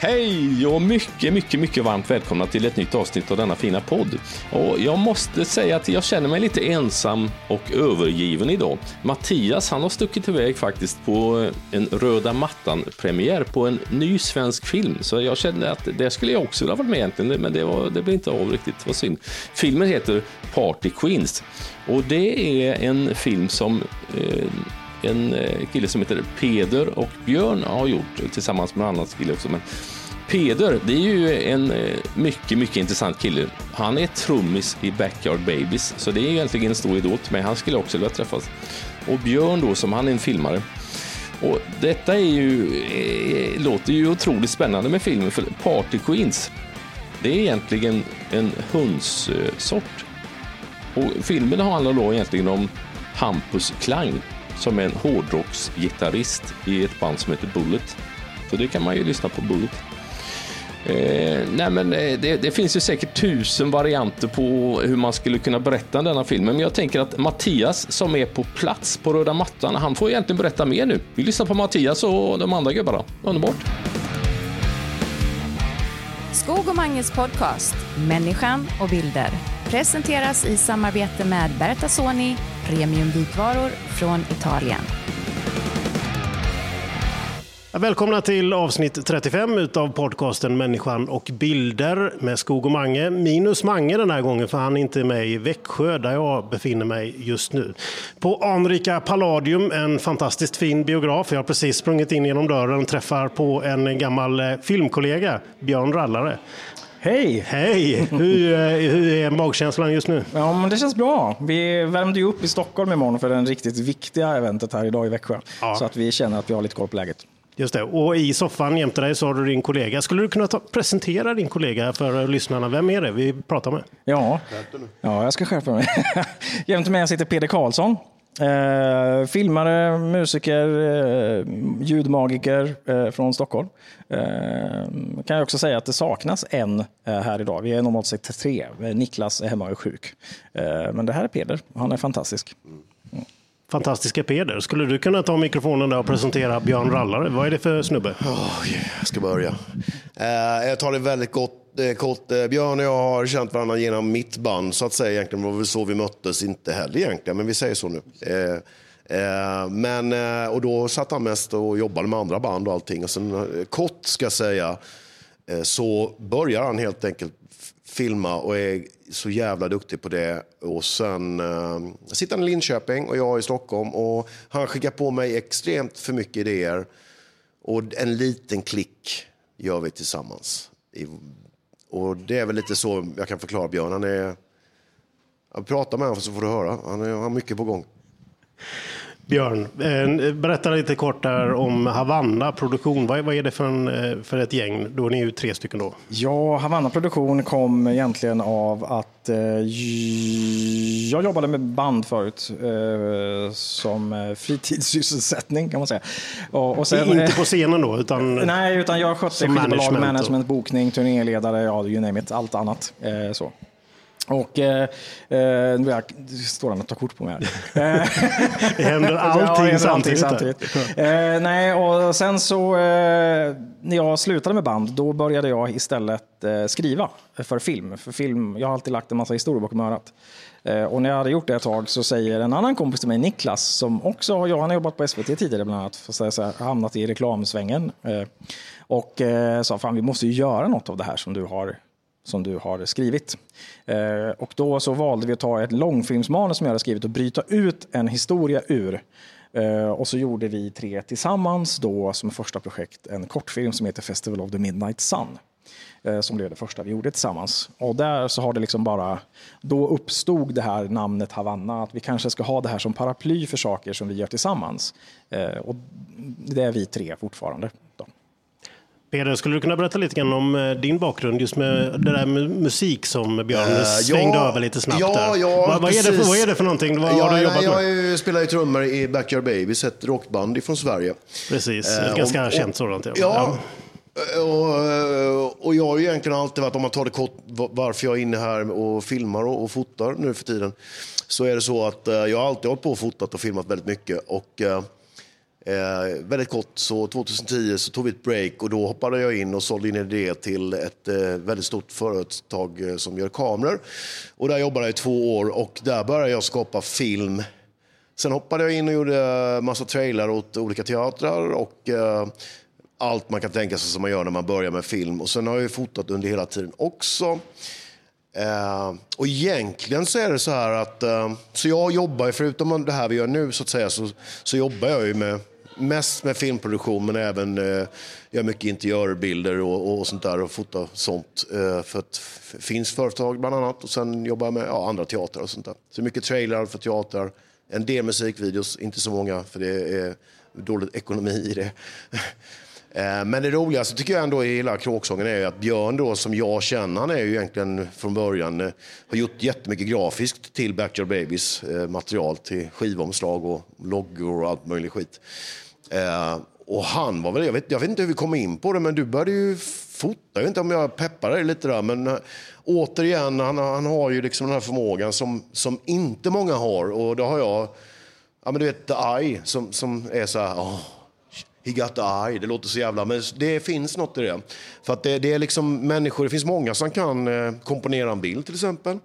Hej och mycket, mycket, mycket varmt välkomna till ett nytt avsnitt av denna fina podd. Och jag måste säga att jag känner mig lite ensam och övergiven idag. Mattias, han har stuckit iväg faktiskt på eh, en röda mattan-premiär på en ny svensk film. Så jag kände att det skulle jag också vilja varit med egentligen, men det, var, det blev inte av riktigt. Vad synd. Filmen heter Party Queens och det är en film som eh, en eh, kille som heter Peder och Björn har gjort tillsammans med en annan kille också. Men Peder, det är ju en eh, mycket, mycket intressant kille. Han är trummis i Backyard Babies, så det är egentligen en stor idol till mig. Han skulle också vilja träffas. Och Björn då, som han är en filmare. Och detta är ju, eh, låter ju otroligt spännande med filmen, för Party Queens, det är egentligen en hundsort. Och filmen handlar då egentligen om Hampus Klang som är en hårdrocksgitarrist i ett band som heter Bullet. Så det kan man ju lyssna på Bullet. Eh, nej men eh, det, det, finns ju säkert tusen varianter på hur man skulle kunna berätta denna filmen. Men jag tänker att Mattias som är på plats på röda mattan, han får egentligen berätta mer nu. Vi lyssnar på Mattias och de andra gubbarna. Underbart! Skog och Manges podcast Människan och bilder presenteras i samarbete med Berta Soni, premiumvitvaror från Italien. Välkomna till avsnitt 35 utav podcasten Människan och bilder med Skog och Mange. Minus Mange den här gången för han är inte med i Växjö där jag befinner mig just nu. På Anrika Palladium, en fantastiskt fin biograf. Jag har precis sprungit in genom dörren och träffar på en gammal eh, filmkollega, Björn Rallare. Hej! Hej! Hur, eh, hur är magkänslan just nu? Ja, men det känns bra. Vi värmde ju upp i Stockholm imorgon för det riktigt viktiga eventet här idag i Växjö. Ja. Så att vi känner att vi har lite koll på läget. Just det. Och i soffan jämte dig så har du din kollega. Skulle du kunna ta, presentera din kollega för lyssnarna? Vem är det vi pratar med? Ja, ja jag ska skärpa mig. jämte mig sitter Peder Karlsson. Eh, filmare, musiker, eh, ljudmagiker eh, från Stockholm. Eh, kan jag också säga att det saknas en eh, här idag. Vi är normalt sett tre. Niklas är hemma och är sjuk. Eh, men det här är Peder. Han är fantastisk. Mm fantastiska Peder. Skulle du kunna ta mikrofonen där och presentera Björn Rallare? Vad är det för snubbe? Oh, jag ska börja. Jag tar det väldigt gott, eh, Eh, kort. Eh, Björn och jag har känt varandra genom mitt band så att säga. Egentligen var det så vi möttes, inte heller egentligen, men vi säger så nu. Eh, men, och då satt han mest och jobbade med andra band och allting. Och sen, kort ska jag säga, så börjar han helt enkelt filma och är så jävla duktig på det. Och sen eh, sitter han i Linköping och jag i Stockholm och han skickar på mig extremt för mycket idéer. Och en liten klick gör vi tillsammans. Och det är väl lite så jag kan förklara Björn. Han är... Prata med honom så får du höra. Han, är, han har mycket på gång. Björn, eh, berätta lite kort där om Havanna Produktion. Vad är det för, en, eh, för ett gäng? Då är ni ju tre stycken då. Ja, Havanna Produktion kom egentligen av att eh, jag jobbade med band förut eh, som fritidssysselsättning kan man säga. Och, och sen, Inte på scenen då? Utan nej, utan jag skötte skivbolag, management, management bokning, turnéledare, ja, you name it, allt annat. Eh, så. Och eh, eh, nu står han och tar kort på mig här. det händer allting ja, samtidigt. samtidigt. eh, nej, och sen så eh, när jag slutade med band, då började jag istället eh, skriva för film. För film. Jag har alltid lagt en massa historier bakom örat. Eh, och när jag hade gjort det ett tag så säger en annan kompis till mig, Niklas, som också ja, han har jobbat på SVT tidigare bland annat, för så här, hamnat i reklamsvängen. och sa, fan vi måste ju göra något av det här som du har som du har skrivit. Eh, och då så valde vi att ta ett långfilmsmanus som jag hade skrivit och bryta ut en historia ur. Eh, och så gjorde vi tre tillsammans då som första projekt en kortfilm som heter Festival of the Midnight Sun. Eh, som blev det första vi gjorde tillsammans. Och där så har det liksom bara, då uppstod det här namnet Havanna, att vi kanske ska ha det här som paraply för saker som vi gör tillsammans. Eh, och det är vi tre fortfarande. Då. Peder, skulle du kunna berätta lite grann om eh, din bakgrund just med det där med musik som Björn uh, svängde ja, över lite snabbt ja, där. Ja, vad, vad, är det för, vad är det för någonting? Vad ja, har du jobbat jag, med? Jag spelar ju trummor i Backyard Babies, ett rockband från Sverige. Precis, ett uh, ganska och, känt sådant. Ja. ja. Och, och jag har ju egentligen alltid varit, om man tar det kort, varför jag är inne här och filmar och, och fotar nu för tiden, så är det så att jag har alltid hållit på och fotat och filmat väldigt mycket. Och, Eh, väldigt kort, så 2010 så tog vi ett break och då hoppade jag in och sålde in en idé till ett eh, väldigt stort företag eh, som gör kameror. Och där jobbade jag i två år och där började jag skapa film. Sen hoppade jag in och gjorde eh, massa trailrar åt olika teatrar och eh, allt man kan tänka sig som man gör när man börjar med film. Och sen har jag fotat under hela tiden också. Eh, och egentligen så är det så här att, eh, så jag jobbar, förutom det här vi gör nu så att säga, så, så jobbar jag ju med mest med filmproduktion men även eh, gör mycket interiörbilder och, och sånt där och fotar sånt eh, för ett finskt företag bland annat och sen jobbar jag med ja, andra teatrar och sånt där. Så mycket trailrar för teatrar, en del musikvideos, inte så många för det är dålig ekonomi i det. Eh, men det roligaste tycker jag ändå i hela kråksången är att Björn då, som jag känner, han är ju egentligen från början, eh, har gjort jättemycket grafiskt till Backyard Babies eh, material till skivomslag och loggor och allt möjligt skit. Eh, och han var väl, jag vet, jag vet inte hur vi kom in på det, men du började ju fota. Jag vet inte om jag peppar dig lite där, men eh, återigen, han, han har ju liksom den här förmågan som, som inte många har. Och då har jag, ja men du vet, The Eye, som, som är så här, oh, He got the eye. Det låter så jävla... Men det finns något i det. För att det, det är liksom människor, det finns många som kan eh, komponera en bild till exempel.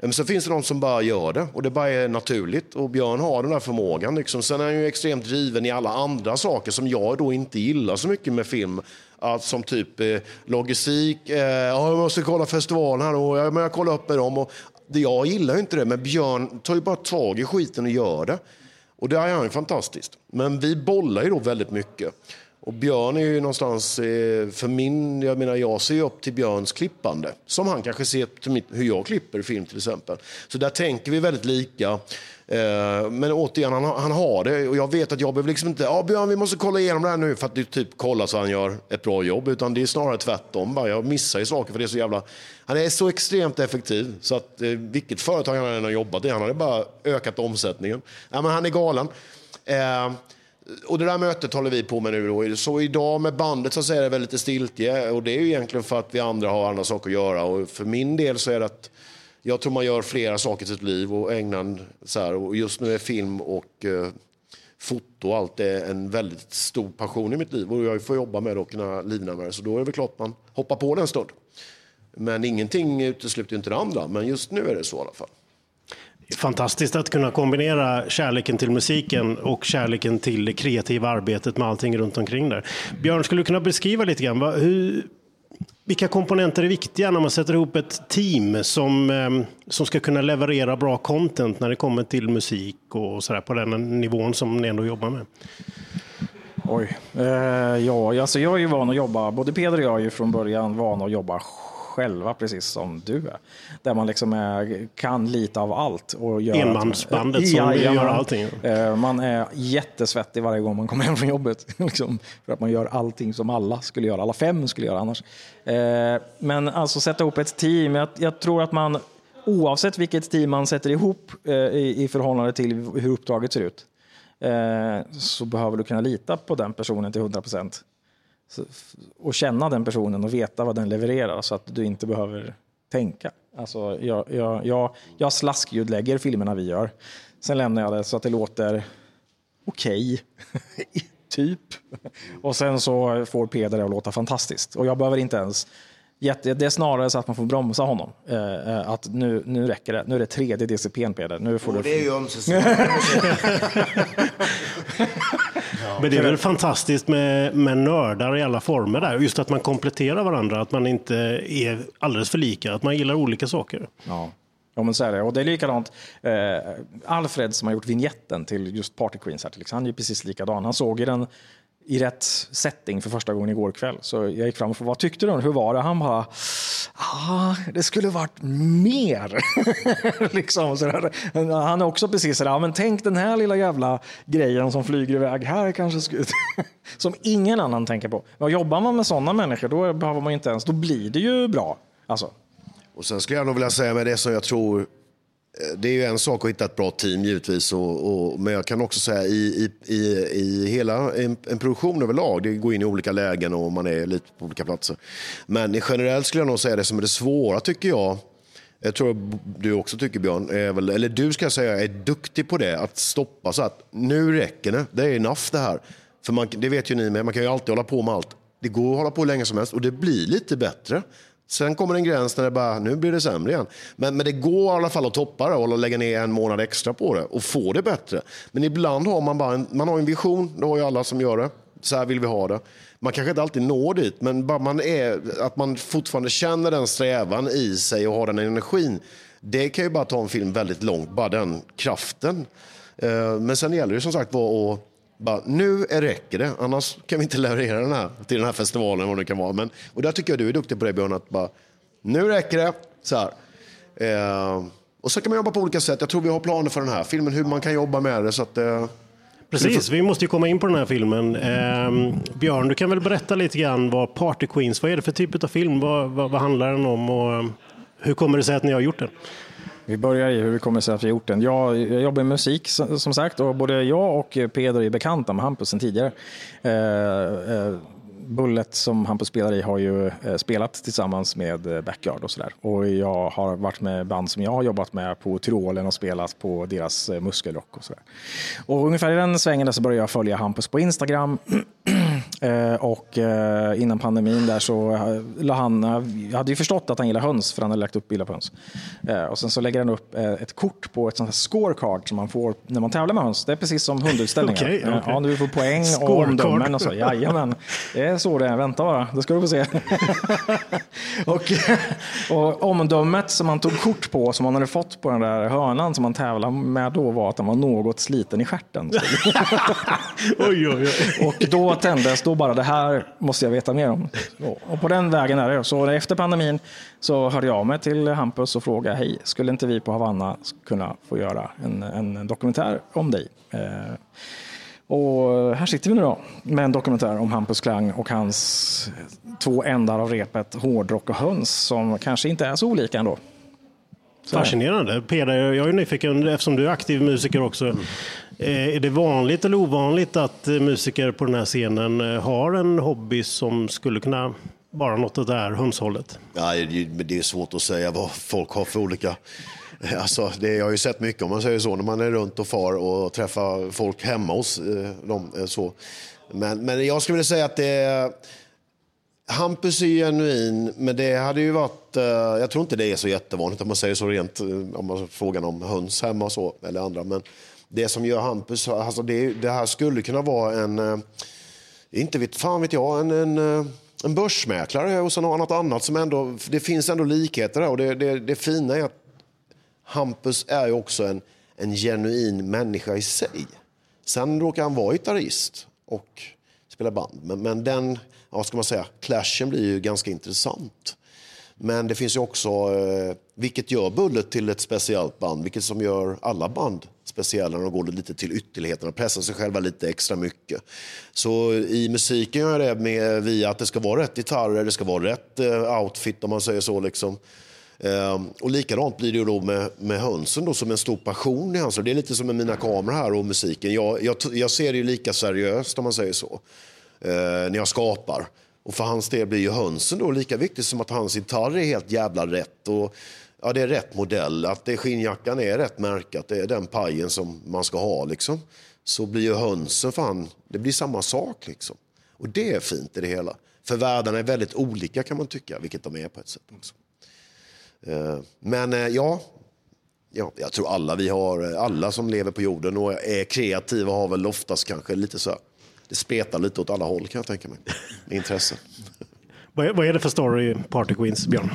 Men så finns det de som bara gör det och det bara är naturligt. Och Björn har den där förmågan. Liksom. Sen är han ju extremt driven i alla andra saker som jag då inte gillar så mycket med film. Att, som typ eh, logistik, eh, jag måste kolla festivalen här och jag, men jag kollar upp med dem. Och, det, jag gillar ju inte det, men Björn tar ju bara tag i skiten och gör det. Och det är han fantastiskt. Men vi bollar ju då väldigt mycket. Och Björn är ju någonstans, eh, för min, jag menar jag ser ju upp till Björns klippande. Som han kanske ser till mitt, hur jag klipper film till exempel. Så där tänker vi väldigt lika. Eh, men återigen, han, han har det och jag vet att jag behöver liksom inte, ja Björn vi måste kolla igenom det här nu för att du typ kolla så han gör ett bra jobb. Utan det är snarare tvärtom. Jag missar ju saker för det är så jävla, han är så extremt effektiv så att eh, vilket företag han än har jobbat i, han hade bara ökat omsättningen. Ja, men han är galen. Och det där mötet håller vi på med nu. Då. Så idag med bandet så är det väl lite stiltje och det är ju egentligen för att vi andra har andra saker att göra. Och för min del så är det att jag tror man gör flera saker i sitt liv och ägnar så här, och just nu är film och eh, foto och allt är en väldigt stor passion i mitt liv och jag får jobba med det och kunna livna med det. Så då är det väl klart man hoppar på den stund. Men ingenting utesluter inte det andra, men just nu är det så i alla fall. Fantastiskt att kunna kombinera kärleken till musiken och kärleken till det kreativa arbetet med allting runt omkring där. Björn, skulle du kunna beskriva lite grann, hur, vilka komponenter är viktiga när man sätter ihop ett team som, ehm, som ska kunna leverera bra content när det kommer till musik och sådär på den nivån som ni ändå jobbar med? Oj, eh, ja, alltså jag är ju van att jobba, både Peder och jag är ju från början vana att jobba själva, precis som du är. Där man liksom är, kan lite av allt. Och gör Enmansbandet att, som ja, gör allting. Eh, man är jättesvettig varje gång man kommer hem från jobbet. liksom, för att man gör allting som alla skulle göra, alla fem skulle göra annars. Eh, men alltså sätta ihop ett team, jag, jag tror att man oavsett vilket team man sätter ihop eh, i, i förhållande till hur uppdraget ser ut, så behöver du kunna lita på den personen till 100 procent och känna den personen och veta vad den levererar så att du inte behöver tänka. Alltså, jag, jag, jag, jag slaskljudlägger filmerna vi gör. Sen lämnar jag det så att det låter okej, okay. typ. Och sen så får Peder det att låta fantastiskt. Och jag behöver inte ens Jätte, det är snarare så att man får bromsa honom. Eh, eh att nu, nu räcker det. Nu är det tredje DCP Peder. Nu får oh, du... Det är ju ömsesidigt. Men det är väl fantastiskt med, med nördar i alla former där. Just att man kompletterar varandra, att man inte är alldeles för lika, att man gillar olika saker. Ja. Ja, men så är det. Och det är likadant. Eh, Alfred som har gjort vignetten till just Party Queens här till exempel, han är ju precis likadan. Han såg ju den i rätt setting för första gången igår kväll. Så jag gick fram och frågade vad tyckte du? Hur var det? Han bara, ah, det skulle varit mer. liksom, sådär. Han är också precis sådär, men tänk den här lilla jävla grejen som flyger iväg här kanske skulle... som ingen annan tänker på. Men jobbar man med sådana människor då behöver man inte ens, då blir det ju bra. Alltså. Och sen skulle jag nog vilja säga med det som jag tror Eh, det är ju en sak att hitta ett bra team givetvis. Och, och, men jag kan också säga i, i, i, i hela en, en, produktion överlag, det går in i olika lägen och man är lite på olika platser. Men generellt skulle jag nog säga det som är det svåra tycker jag, jag tror du också tycker Björn, är väl, eller du ska jag säga är duktig på det, att stoppa så att nu räcker det, det är enough det här. För man, det vet ju ni med, man kan ju alltid hålla på med allt. Det går att hålla på hur länge som helst och det blir lite bättre. Sen kommer en gräns när det bara, nu blir det sämre igen. Men, men det går i alla fall att toppa det och lägga ner en månad extra på det och få det bättre. Men ibland har man bara en, man har en vision, det har ju alla som gör det. Så här vill vi ha det. Man kanske inte alltid når dit, men bara man är, att man fortfarande känner den strävan i sig och har den energin. Det kan ju bara ta en film väldigt långt, bara den kraften. Eh, men sen gäller det som sagt var att bara, nu räcker det, annars kan vi inte leverera den här till den här festivalen. Vad det kan vara. Men, och där tycker jag du är duktig på det Björn, att bara, nu räcker det. Så här. Eh, och så kan man jobba på olika sätt. Jag tror vi har planer för den här filmen, hur man kan jobba med det. Så att, eh, Precis, vi måste ju komma in på den här filmen. Eh, Björn, du kan väl berätta lite grann vad Party Queens, vad är det för typ av film? Vad, vad, vad handlar den om och hur kommer det sig att ni har gjort den? Vi börjar i hur det kommer sig att vi har gjort den. Jag, jag jobbar med musik som sagt och både jag och Peder är bekanta med Hampus sen tidigare. Eh, eh, Bullet som Hampus spelar i har ju eh, spelat tillsammans med eh, Backyard och sådär. Och jag har varit med band som jag har jobbat med på Tyrolen och spelat på deras eh, muskelrock och sådär. Och ungefär i den svängen så började jag följa Hampus på Instagram. och innan pandemin där så la han, jag hade ju förstått att han gillar höns för han hade lagt upp bilder på höns. Och sen så lägger han upp ett kort på ett sånt här scorecard som man får när man tävlar med höns. Det är precis som hundutställningar. okay, okay. Ja, du får poäng och omdömen och så. Jajamän. Det är så det är. Vänta bara, det ska du få se. och, och omdömet som han tog kort på, som han hade fått på den där hörnan som han tävlade med då var att den var något sliten i stjärten. oj, oj, oj. Och då tändes då bara, det här måste jag veta mer om. Och på den vägen är det. Så efter pandemin så hörde jag mig till Hampus och frågade, hej, skulle inte vi på Havanna kunna få göra en, en dokumentär om dig? Eh, och här sitter vi nu då med en dokumentär om Hampus Klang och hans två ändar av repet hårdrock och höns som kanske inte är så olika ändå. Så Fascinerande. Peder, jag är nyfiken eftersom du är aktiv musiker också. Mm. Eh, är det vanligt eller ovanligt att eh, musiker på den här scenen eh, har en hobby som skulle kunna vara något åt det här hönshållet? Det är svårt att säga vad folk har för olika Alltså, det, jag har ju sett mycket om man säger så när man är runt och far och träffar folk hemma hos dem. Så. Men, men jag skulle vilja säga att det Hampus är genuin, men det hade ju varit... Jag tror inte det är så jättevanligt om man säger så rent, om man frågar om höns hemma och så, eller andra. Men det som gör Hampus, alltså det, det här skulle kunna vara en, eh, inte vet fan vet jag, en, en, eh, en börsmäklare och så något annat som ändå, det finns ändå likheter där och det, det, det fina är att Hampus är ju också en, en genuin människa i sig. Sen råkar han vara gitarrist och spela band. Men, men den, ja, ska man säga, clashen blir ju ganska intressant. Men det finns ju också, eh, vilket gör Bullet till ett speciellt band, vilket som gör alla band speciella när de går lite till ytterligheterna, och pressar sig själva lite extra mycket. Så i musiken gör jag det med, via att det ska vara rätt gitarrer, det ska vara rätt eh, outfit om man säger så. Liksom. Ehm, och likadant blir det ju då med, med hönsen då, som en stor passion i hönsen. Det är lite som med mina kameror här och musiken. Jag, jag, jag ser det ju lika seriöst om man säger så, eh, när jag skapar. Och för hans del blir ju hönsen då lika viktigt som att hans gitarr är helt jävla rätt. Och, ja, det är rätt modell, att det, skinnjackan är rätt märkat, det är den pajen som man ska ha. Liksom. Så blir ju hönsen, fan, det blir samma sak. Liksom. Och det är fint i det hela. För världarna är väldigt olika kan man tycka, vilket de är på ett sätt också. Eh, men eh, ja, ja, jag tror alla vi har, eh, alla som lever på jorden och är kreativa har väl oftast kanske lite så här... det spretar lite åt alla håll kan jag tänka mig. Intresse. Vad är det för story Party Queens, Björn?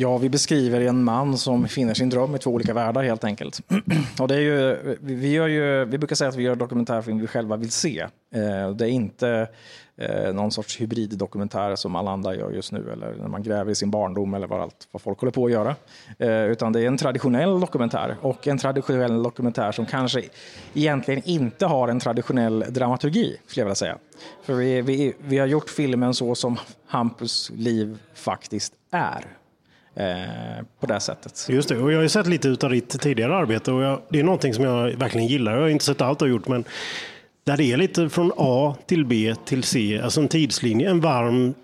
Ja, vi beskriver en man som finner sin dröm i två olika världar helt enkelt. Och det är ju, vi, gör ju, vi brukar säga att vi gör dokumentärfilm vi själva vill se. Eh, det är inte eh, någon sorts hybriddokumentär som alla andra gör just nu, eller när man gräver i sin barndom eller vad, allt, vad folk håller på att göra. Eh, utan det är en traditionell dokumentär och en traditionell dokumentär som kanske egentligen inte har en traditionell dramaturgi, skulle jag vilja säga. För vi, vi, vi har gjort filmen så som Hampus liv faktiskt är. Eh, på det sättet. Just det, och jag har ju sett lite av ditt tidigare arbete och jag, det är någonting som jag verkligen gillar. Jag har inte sett allt du har gjort, men där det är lite från A till B till C, alltså en tidslinje, en varm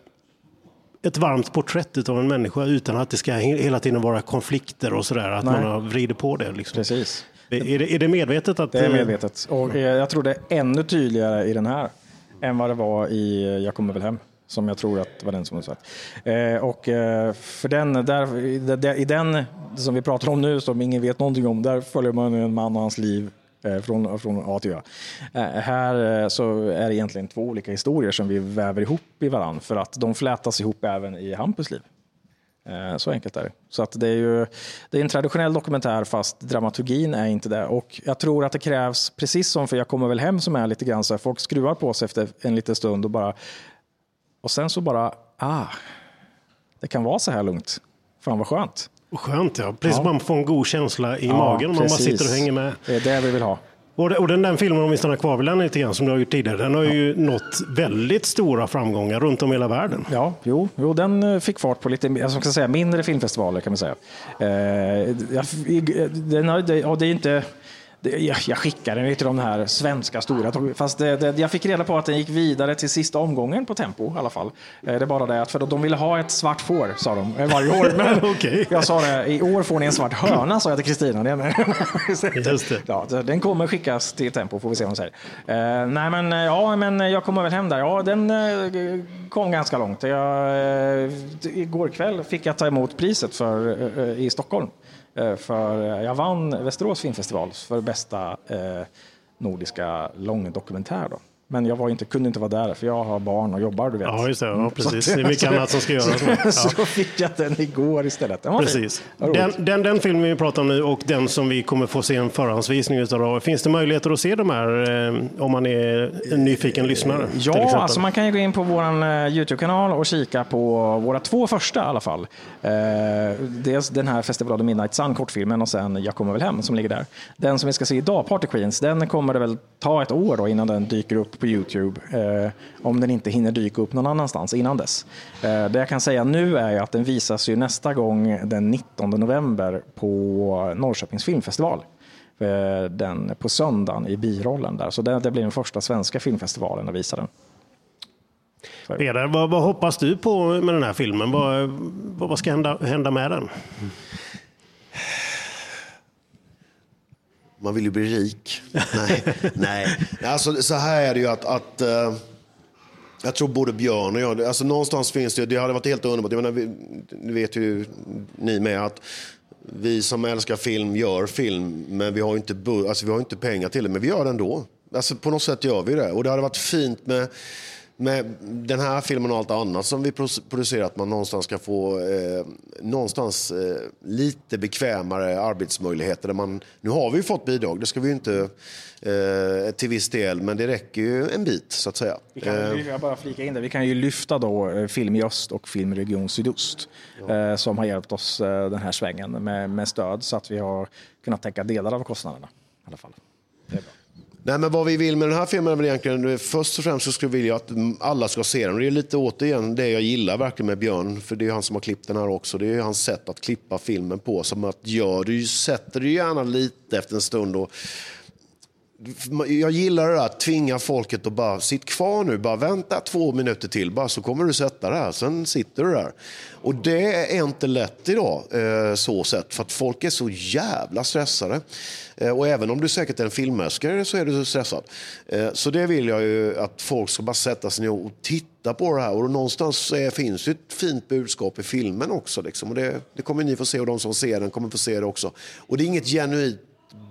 ett varmt porträtt av en människa utan att det ska hela tiden vara konflikter och sådär. Att Nej. man vrider på det. Liksom. Precis. Är, det, är det medvetet? Att, Det är medvetet. Och eh, jag tror det är ännu tydligare i den här än vad det var i eh, Jag kommer väl hem. Som jag tror att var den som du sagt. Eh, och eh, för den, där, i den- som vi pratar om nu, som ingen vet någonting om, där följer man en man och hans liv eh, från, från A till Ö. Eh, här eh, så är det egentligen två olika historier som vi väver ihop i varann för att de flätas ihop även i Hampus liv. Eh, så enkelt är det. Så att det, är ju, det är en traditionell dokumentär fast dramaturgin är inte det. Och jag tror att det krävs, precis som för Jag kommer väl hem som är lite grann så här, folk skruvar på sig efter en liten stund och bara och sen så bara, ah, det kan vara så här lugnt. Fan vad skönt. Skönt ja. Precis Ja. man får en god känsla i magen om man sitter och hänger med. Det är det vi vill ha. Och, det- och den där filmen, om vi stannar kvar vid den lite grann, som du har gjort tidigare, den har ju nått väldigt stora framgångar runt om i hela världen. Ja, jo, jo den eh, fick fart på lite jag ska säga, mindre filmfestivaler kan man säga. Eh, den har, det, och det är inte, jag, jag skickade den till de här svenska stora, fast det, det, jag fick reda på att den gick vidare till sista omgången på Tempo i alla fall. Eh, det är bara det att för de ville ha ett svart får, sa de, eh, varje år. Men Okej. jag sa det, i år får ni en svart höna, sa jag till Kristina. Just det. Ja, den kommer skickas till Tempo, får vi se vad hon säger. Eh, nej, men ja, men jag kommer väl hem där. Ja, den eh, kom ganska långt. Jag, eh, igår kväll fick jag ta emot priset för, i Stockholm. Eh, för eh, jag vann Västerås filmfestival för bästa eh, nordiska långdokumentär. Då. Men jag var inte, kunde inte vara där för jag har barn och jobbar, du vet. Ja, just det. Ja, precis. Så- Det är mycket annat som ska göras. Så Ja. då fick jag den igår istället. Den. Precis. Den, den, den filmen vi pratar om nu och den som vi kommer få se en förhandsvisning utav, finns det möjligheter att se de här eh, om man är en nyfiken lyssnare? till Ja, alltså man kan ju gå in på vår Youtube-kanal och kika på våra två första i alla fall. Eh, dels den här Festival of the Midnight Sun, kortfilmen, och sen Jag kommer väl hem som ligger där. Den som vi ska se idag, Party Queens, den kommer det väl ta ett år då innan den dyker upp på Youtube. Eh, om den inte hinner dyka upp någon annanstans innan dess. Eh, det jag kan säga nu är att den visas ju nästa gång den 19 november på Norrköpings filmfestival eh, den på söndagen i birollen där. Så det, det blir den första svenska filmfestivalen att visa den. Peder, vad, vad hoppas du på med den här filmen? Vad, vad, vad ska hända, hända med den? Man vill ju bli rik. Nej, nej. Alltså, så här är det ju att, att eh, jag tror både Björn och jag, alltså någonstans finns det, det hade varit helt underbart, jag menar, vi, det vet ju ni med att vi som älskar film gör film, men vi har ju inte, alltså, vi har inte pengar till det, men vi gör det ändå. Alltså, på något sätt gör vi det. Och det hade varit fint med, med den här filmen och allt annat som vi pro- producerar, att man någonstans ska få eh, någonstans eh, lite bekvämare arbetsmöjligheter. Där man, nu har vi ju fått bidrag, det ska vi ju inte eh, till viss del, men det räcker ju en bit så att säga. Vi kan, jag bara flika in det. Vi kan ju lyfta då eh, Film i öst och Filmregion Sydost eh, som har hjälpt oss eh, den här svängen med, med stöd så att vi har kunnat täcka delar av kostnaderna. I alla fall. Det är bra. Nej, men vad vi vill med den här filmen är väl egentligen, eh, först och främst så skulle vi vilja att alla ska se den. Det är lite återigen det jag gillar verkligen med Björn, för det är han som har klippt den här också. Det är hans sätt att klippa filmen på, som att ja, du sätter dig gärna lite efter en stund och jag gillar det där att tvinga folket att bara sitt kvar nu, bara vänta två minuter till, bara så kommer du sätta det här, sen sitter du där. Och det är inte lätt idag, eh, så sett, för att folk är så jävla stressade. Eh, och även om du säkert är en filmmäskare så är du stressad. Eh, så det vill jag ju att folk ska bara sätta sig ner och titta på det här. Och någonstans finns ju ett fint budskap i filmen också. Liksom. Och det, det kommer ni få se och de som ser den kommer få se det också. Och det är inget genuint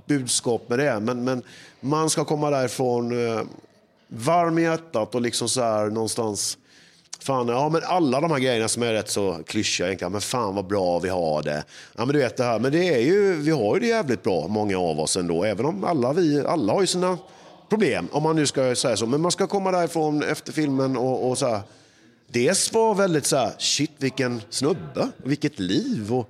budskap med det. Men, men man ska komma därifrån eh, varm i hjärtat och liksom så här någonstans... Fan, ja, men alla de här grejerna som är rätt så klyschiga egentligen. Men fan vad bra vi har det. Ja, men du vet det här. Men det är ju, vi har ju det jävligt bra, många av oss ändå. Även om alla vi, alla har ju sina problem, om man nu ska säga så. Men man ska komma därifrån efter filmen och, och så här. Dels vara väldigt så här, shit vilken snubbe, vilket liv. Och,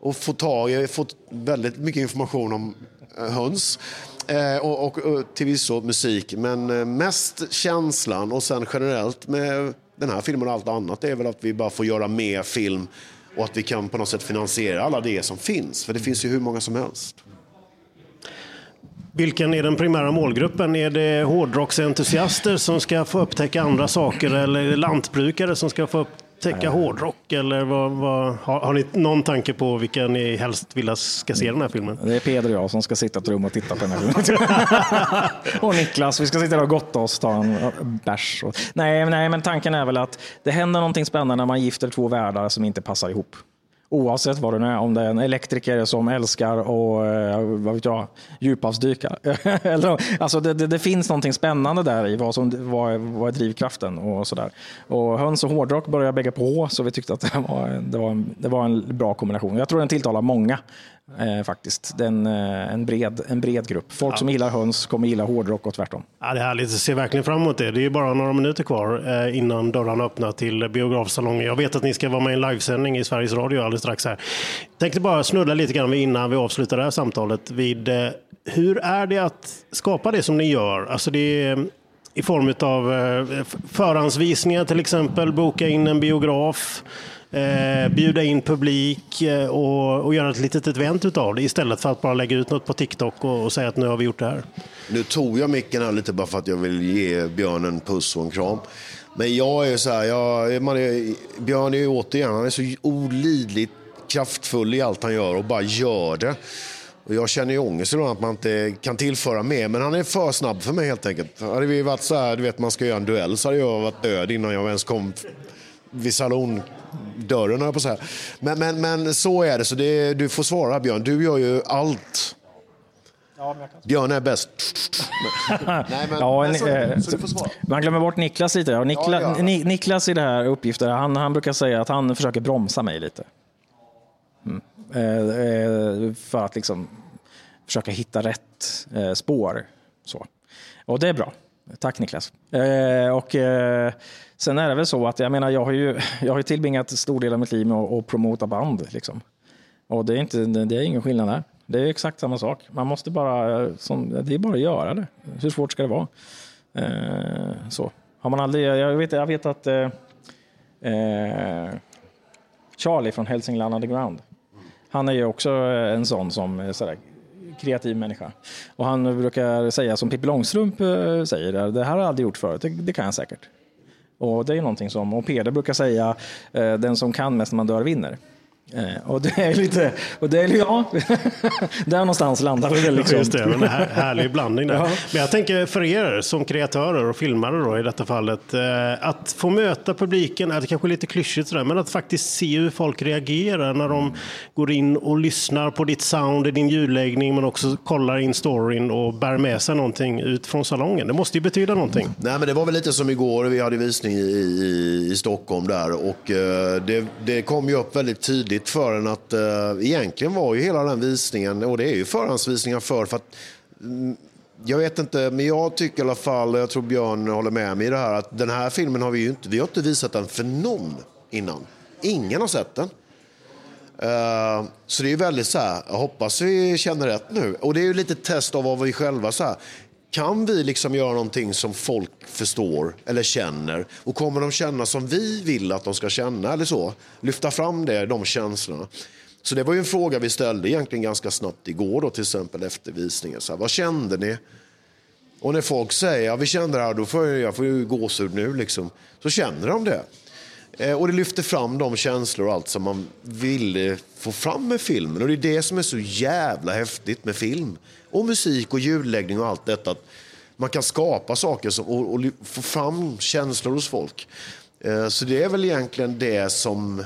och få tag jag har fått väldigt mycket information om eh, höns eh, Eh, och, och, och till viss musik. Men eh, mest känslan och sen generellt med den här filmen och allt annat är väl att vi bara får göra mer film och att vi kan på något sätt finansiera alla det som finns. För det finns ju hur många som helst. Vilken är den primära målgruppen? Är det hårdrocksentusiaster som ska få upptäcka andra saker eller är det lantbrukare som ska få täcka hårdrock eller vad, vad, har, har ni någon tanke på vilka ni helst vill ska se den här filmen? Det är Peder och jag som ska sitta i ett rum och titta på den här filmen. och Niklas, vi ska sitta där och gotta oss, ta en bärs. Och... Nej, nej, men tanken är väl att det händer någonting spännande när man gifter två världar som inte passar ihop. Oavsett vad det är, om det är en elektriker som älskar och eh, vad vet jag, djuphavsdyka. alltså det, det, det, finns någonting spännande där i vad som vad, vad är drivkraften och sådär. Och höns och hårdrock började bägga på så vi tyckte att det var, det var, en, det var en bra kombination. Jag tror den tilltalar många eh, faktiskt. Den, eh, en, bred, en bred grupp. Folk ja. som gillar höns kommer gilla hårdrock och tvärtom. Ja, det är härligt. Jag ser verkligen fram emot det. Det är bara några minuter kvar eh, innan dörrarna öppnar till biografsalongen. Jag vet att ni ska vara med i en livesändning i Sveriges Radio alldeles strax. här. Tänkte bara snudda lite grann innan vi avslutar det här samtalet vid eh, hur är det att skapa det som ni gör? Alltså det är, i form av eh, förhandsvisningar till exempel, boka in en biograf, eh, bjuda in publik eh, och, och göra ett litet event utav det istället för att bara lägga ut något på TikTok och, och säga att nu har vi gjort det här. Nu tog jag micken här lite bara för att jag vill ge Björn en puss och en kram. Men jag är så här, jag, man är, Björn är ju återigen, han är så olidligt kraftfull i allt han gör och bara gör det. Och jag känner ju ångest ibland att man inte kan tillföra mer, men han är för snabb för mig helt enkelt. Hade vi varit så här, du vet man ska göra en duell så hade jag varit död innan jag ens kom vid salongdörren, på så här. Men, men, men så är det, så det, du får svara Björn. Du gör ju allt. Ja, Björn är bäst. Nej, men, ja, en, så, eh, så, du får svara. Man glömmer bort Niklas lite. Ja, Nikla, ja, ja. Niklas i det här uppgiften, han, han brukar säga att han försöker bromsa mig lite. Mm. Eh, eh, för att liksom försöka hitta rätt eh, spår. Så. Och det är bra. Tack Niklas. Eh, och, eh, sen är det väl så att jag menar, jag har ju, jag har ju tillbringat stor del av mitt liv med att, att promota band. Liksom. Och det är, inte, det är ingen skillnad där. Det är exakt samma sak. Man måste bara, eh, som, det är bara att göra det. Hur svårt ska det vara? Eh, så. Har man aldrig, jag, vet, jag vet att eh, eh, Charlie från Hälsingland Underground, han är ju också en sån som sådär, kreativ människa. Och han brukar säga som Pippi Långstrump eh, säger, det här har jag aldrig gjort förut, det, det kan jag säkert. Och det är någonting som, och Peder brukar säga, eh, den som kan mest när man dör vinner. Eh, och det är lite, och det är, ja, där någonstans landar det liksom. Just det, en här, härlig blandning där. Ja. Men jag tänker för er som kreatörer och filmare då i detta fallet, eh, att få möta publiken, är det kanske lite klyschigt sådär, men att faktiskt se hur folk reagerar när de går in och lyssnar på ditt sound, din ljudläggning, men också kollar in storyn och bär med sig någonting ut från salongen. Det måste ju betyda någonting. Nej, men det var väl lite som igår, vi hade visning i, i, i Stockholm där och uh, det, det kom ju upp väldigt tydligt tydligt för att eh, egentligen var ju hela den visningen, och det är ju förhandsvisningar för, för att mm, jag vet inte, men jag tycker i alla fall, jag tror Björn håller med mig i det här, att den här filmen har vi ju inte, vi har inte visat den för någon innan. Ingen har sett den. Uh, så det är väldigt så här, jag hoppas vi känner rätt nu. Och det är ju lite test av vad vi själva så här, kan vi liksom göra någonting som folk förstår eller känner? Och kommer de känna som vi vill att de ska känna eller så? Lyfta fram det, de känslorna. Så det var ju en fråga vi ställde egentligen ganska snabbt igår då, till exempel efter visningen. Så här, vad kände ni? Och när folk säger ja, vi kände det här, då får jag, jag får ju gåshud nu liksom. Så känner de det. Eh, och det lyfter fram de känslor och allt som man ville få fram med filmen. Och det är det som är så jävla häftigt med film. Och musik och ljudläggning och allt detta. Man kan skapa saker som, och, och få fram känslor hos folk. Eh, så det är väl egentligen det som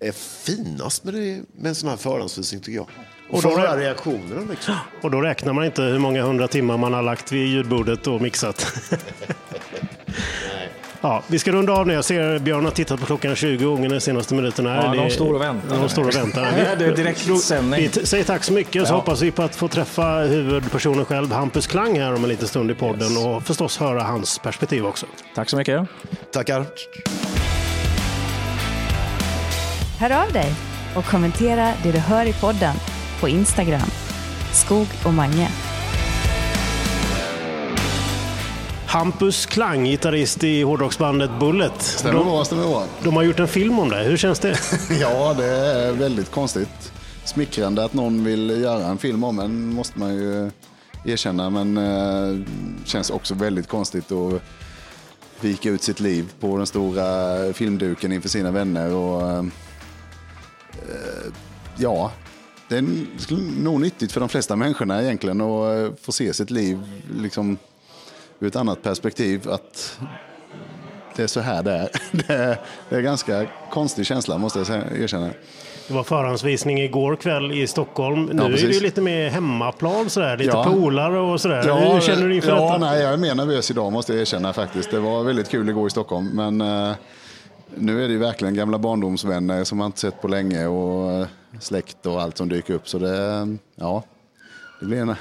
är finast med, det, med en sån här förhandsvisning tycker jag. Och, och då, reaktionerna liksom. Och då räknar man inte hur många hundra timmar man har lagt vid ljudbordet och mixat. Ja, vi ska runda av nu. Jag ser Björn har tittat på klockan 20 gånger de senaste minuterna. Ja, de står och väntar. De står och väntar. det är direktsändning. Vi säger tack så mycket, så hoppas vi på att få träffa huvudpersonen själv, Hampus Klang, här om en liten stund i podden yes. och förstås höra hans perspektiv också. Tack så mycket. Tackar. Hör av dig och kommentera det du hör i podden på Instagram. Skog och Mange. Hampus Klang, gitarrist i hårdrocksbandet Bullet. Stämmer bra, stämmer bra. De har gjort en film om det. Hur känns det? ja, det är väldigt konstigt. Smickrande att någon vill göra en film om en, måste man ju erkänna. Men eh, känns också väldigt konstigt att vika ut sitt liv på den stora filmduken inför sina vänner. Och, eh, ja, det är nog nyttigt för de flesta människorna egentligen att eh, få se sitt liv liksom, ur ett annat perspektiv. Att det är så här det är. Det är, det är ganska konstig känsla måste jag erkänna. Det var förhandsvisning igår kväll i Stockholm. Nu Ja, är ju lite mer hemmaplan sådär, lite Ja. polare och sådär. Hur känner du inför ja, detta? Nej, jag är mer nervös idag måste jag erkänna faktiskt. Det var väldigt kul igår i Stockholm. Men eh, nu är det ju verkligen gamla barndomsvänner som man inte sett på länge och eh, släkt och allt som dyker upp. Så det, ja, det blir en...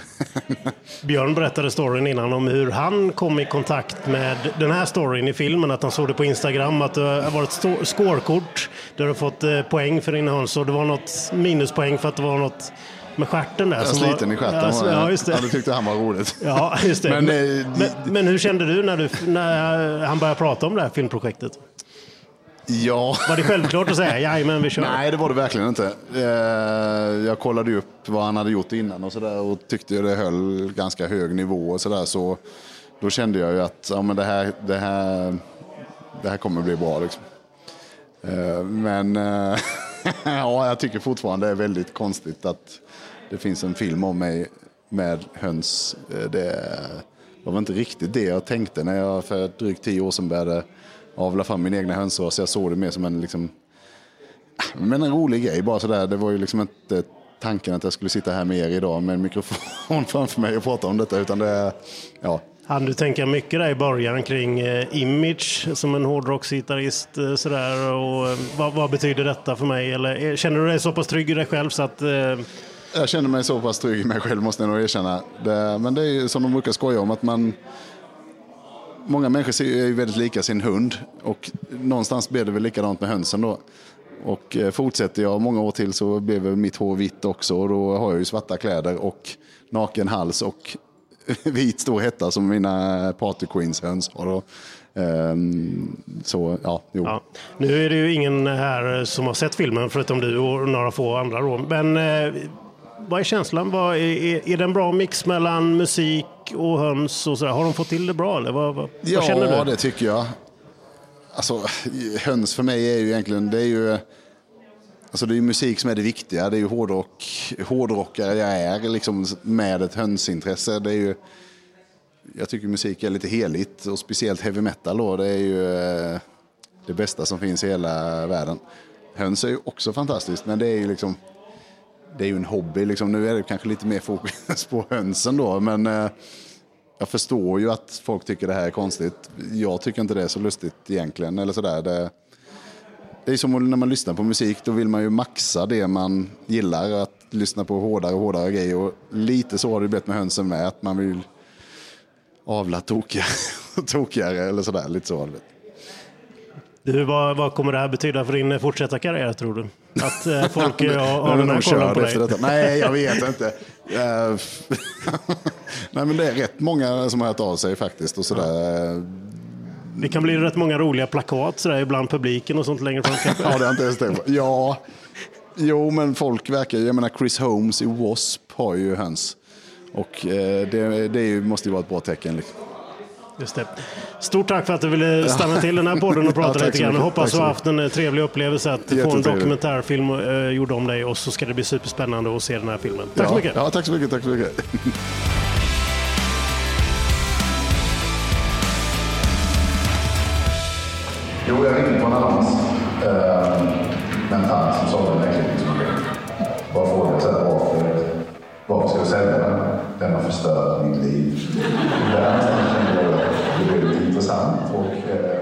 Björn berättade storyn innan om hur han kom i kontakt med den här storyn i filmen. Att han såg det på Instagram att det har varit scorekort där du har fått eh, poäng för din höns och det var något minuspoäng för att det var något med stjärten där. Jag som var- sliten i stjärten. Ja. Ja, just det. Ja, det tyckte han var roligt. Ja, just det. Men, Men, eh, men, men, hur kände du när, du när han började prata om det här filmprojektet? Ja. Var det självklart att säga jajamän, vi kör? Nej, det var det verkligen inte. Eh, Jag kollade upp vad han hade gjort innan och, så där, och tyckte det höll ganska hög nivå. Och så, där, så då kände jag ju att ja, men det, här, det, här, det här kommer bli bra. Liksom. Eh, Men eh, ja, jag tycker fortfarande det är väldigt konstigt att det finns en film om mig med höns. Det var väl inte riktigt det jag tänkte när jag för drygt tio år sedan började avla fram min egna hönsras. Jag såg det mer som en liksom, men en rolig grej bara sådär. Det var ju liksom inte tanken att jag skulle sitta här med er idag med en mikrofon framför mig och prata om detta. Utan det, ja. Han du tänka mycket där i början kring eh, image som en hårdrocksgitarrist eh, sådär och eh, vad, vad betyder detta för mig? Eller känner du dig så pass trygg i dig själv så att Jag känner mig så pass trygg i mig själv måste jag nog erkänna. Det, men det är ju som de brukar skoja om att man Många människor ser- är ju väldigt lika sin hund och någonstans blir det väl likadant med hönsen då. Och eh, fortsätter jag många år till så blir väl mitt hår vitt också och då har jag ju svarta kläder och naken hals och vit stor hetta som mina party queens höns har. Då. Ehm, så ja, jo. Ja. Nu är det ju ingen här som har sett filmen förutom du och några få andra. Då. Men eh, vad är känslan? Vad är, är, är det en bra mix mellan musik och höns? Och sådär? Har de fått till det bra? Eller vad, vad, Ja, vad känner du? det tycker jag. Alltså, höns för mig är ju egentligen, det är ju, alltså det är musik som är det viktiga. Det är ju hårdrock, hårdrockare jag är liksom med ett hönsintresse. Det är ju, jag tycker musik är lite heligt och speciellt heavy metal då. Det är ju eh, det bästa som finns i hela världen. Höns är ju också fantastiskt, men det är ju liksom, det är ju en hobby. Liksom. Nu är det kanske lite mer fokus på hönsen då, men eh, jag förstår ju att folk tycker det här är konstigt. Jag tycker inte det är så lustigt egentligen. Eller sådär. Det, det är som när man lyssnar på musik, då vill man ju maxa det man gillar. Att lyssna på hårdare och hårdare grejer. Och lite så har det blivit med hönsen med. Att man vill avla tokigare, tokigare eller sådär. Lite så. Du, vad, vad kommer det här betyda för din fortsatta karriär tror du? Att eh, folk har, har är nog kollen körd på dig? detta. Nej, jag vet inte. Eh, Nej, men det är rätt många som har hört av sig faktiskt. Och sådär. Det kan bli rätt många roliga plakat sådär, ibland publiken och sånt längre fram. Ja, det har inte ens tänkt på. Ja, jo, men folk verkar. Jag menar, Chris Holmes i W.A.S.P. har ju höns. Och eh, det, det måste ju vara ett bra tecken. Liksom. Just det. Stort tack för att du ville stanna till den här podden och prata Ja, lite grann. Hoppas du har haft en eh, trevlig upplevelse att få en dokumentärfilm eh, gjord om dig och så ska det bli superspännande att se den här filmen. Tack ja, så mycket. Ja, tack så mycket. Tack så mycket. Jo, jag ringde på en annons eh, med en tant som sålde en äggklippningsmaskin. Bara frågade så här, varför, varför ska du sälja den? Den har förstört mitt liv. Där någonstans kände jag att det blev lite intressant. Och, eh,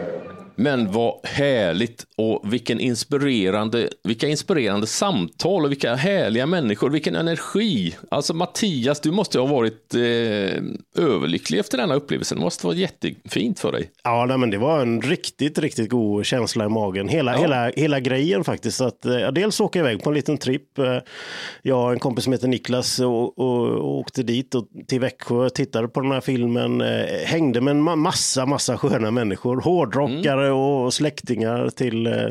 Men vad härligt och vilken inspirerande, vilka inspirerande samtal och vilka härliga människor, vilken energi. Alltså Mattias, du måste ha varit eh, överlycklig efter denna upplevelsen. Det måste vara jättefint för dig. Ja, nej, men det var en riktigt, riktigt god känsla i magen. Hela, hela, hela grejen faktiskt. Att, eh, ja, dels åka iväg på en liten tripp. Eh, Jag och en kompis som heter Niklas och, och, och åkte dit och, till Växjö, tittade på den här filmen, eh, hängde med en ma- massa, massa sköna människor. Hårdrockare och släktingar till, eh,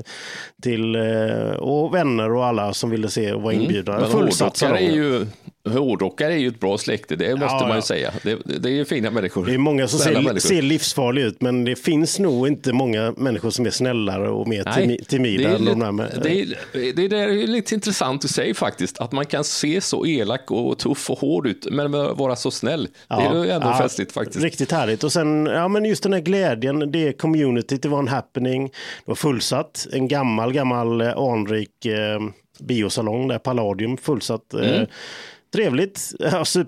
till, eh, och vänner och alla som ville se och var inbjudna. Men Fullsatta hårdrockare är ju hårdrockare är ju ett bra släkte, det måste Ja, man ju ja. säga. Det, det, det är ju fina människor. Det är många som Snälla ser, människor. ser livsfarliga ut, men det finns nog inte många människor som är snällare och mer Nej, timi- timida. det, är de lite, där med, det, är, det är lite intressant i sig faktiskt, att man kan se så elak och tuff och hård ut, men vara så snäll. det är ju ändå ja, festligt faktiskt. Riktigt härligt. Och sen, ja men just den här glädjen, det communityt, det var en happening. Det var fullsatt. En gammal, gammal eh, anrik eh, biosalong där, Palladium, fullsatt. Eh, Mm. Trevligt.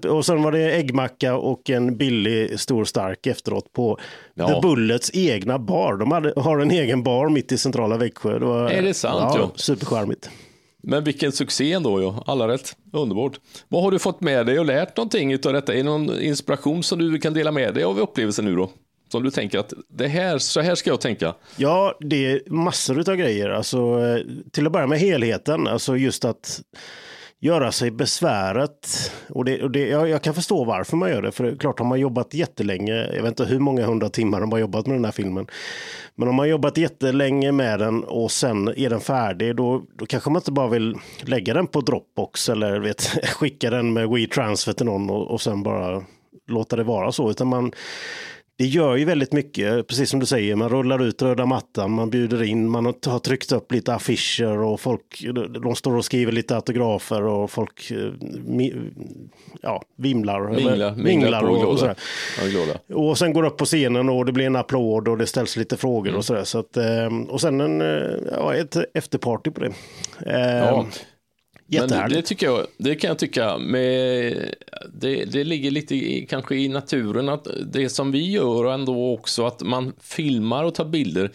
Och sen var det äggmacka och en billig stor stark efteråt på Ja. The Bullets egna bar. De hade, har en egen bar mitt i centrala Växjö. Det var, Är det sant, Ja, supercharmigt. Men vilken succé ändå, ja. alla rätt. Underbart. Vad har du fått med dig och lärt någonting av detta? Är det någon inspiration som du kan dela med dig av upplevelsen nu då? Som du tänker att det här, så här ska jag tänka. Ja, det är massor av grejer. Alltså, eh, till att börja med helheten, alltså just att göra sig besväret. Och det, och det, jag, jag kan förstå varför man gör det, för det är klart har man jobbat jättelänge, jag vet inte hur många hundra timmar de har jobbat med den här filmen. Men om man har jobbat jättelänge med den och sen är den färdig, då, då kanske man inte bara vill lägga den på Dropbox eller vet, skicka den med WeTransfer till någon och, och sen bara låta det vara så, utan man det gör ju väldigt mycket, precis som du säger, man rullar ut röda mattan, man bjuder in, man har tryckt upp lite affischer och folk, de står och skriver lite autografer och folk eh, ja, vimlar. Mingla, eller- mingla på och, och, sådär. Ja, och sen går upp på scenen och det blir en applåd och det ställs lite frågor Mm. och sådär. Så att, eh, och sen en, eh, ja, ett efterparty på det. Eh, Ja. Men Jättehärligt. det, tycker jag, det kan jag tycka, med, det, det ligger lite i, kanske i naturen att det som vi gör ändå också att man filmar och tar bilder.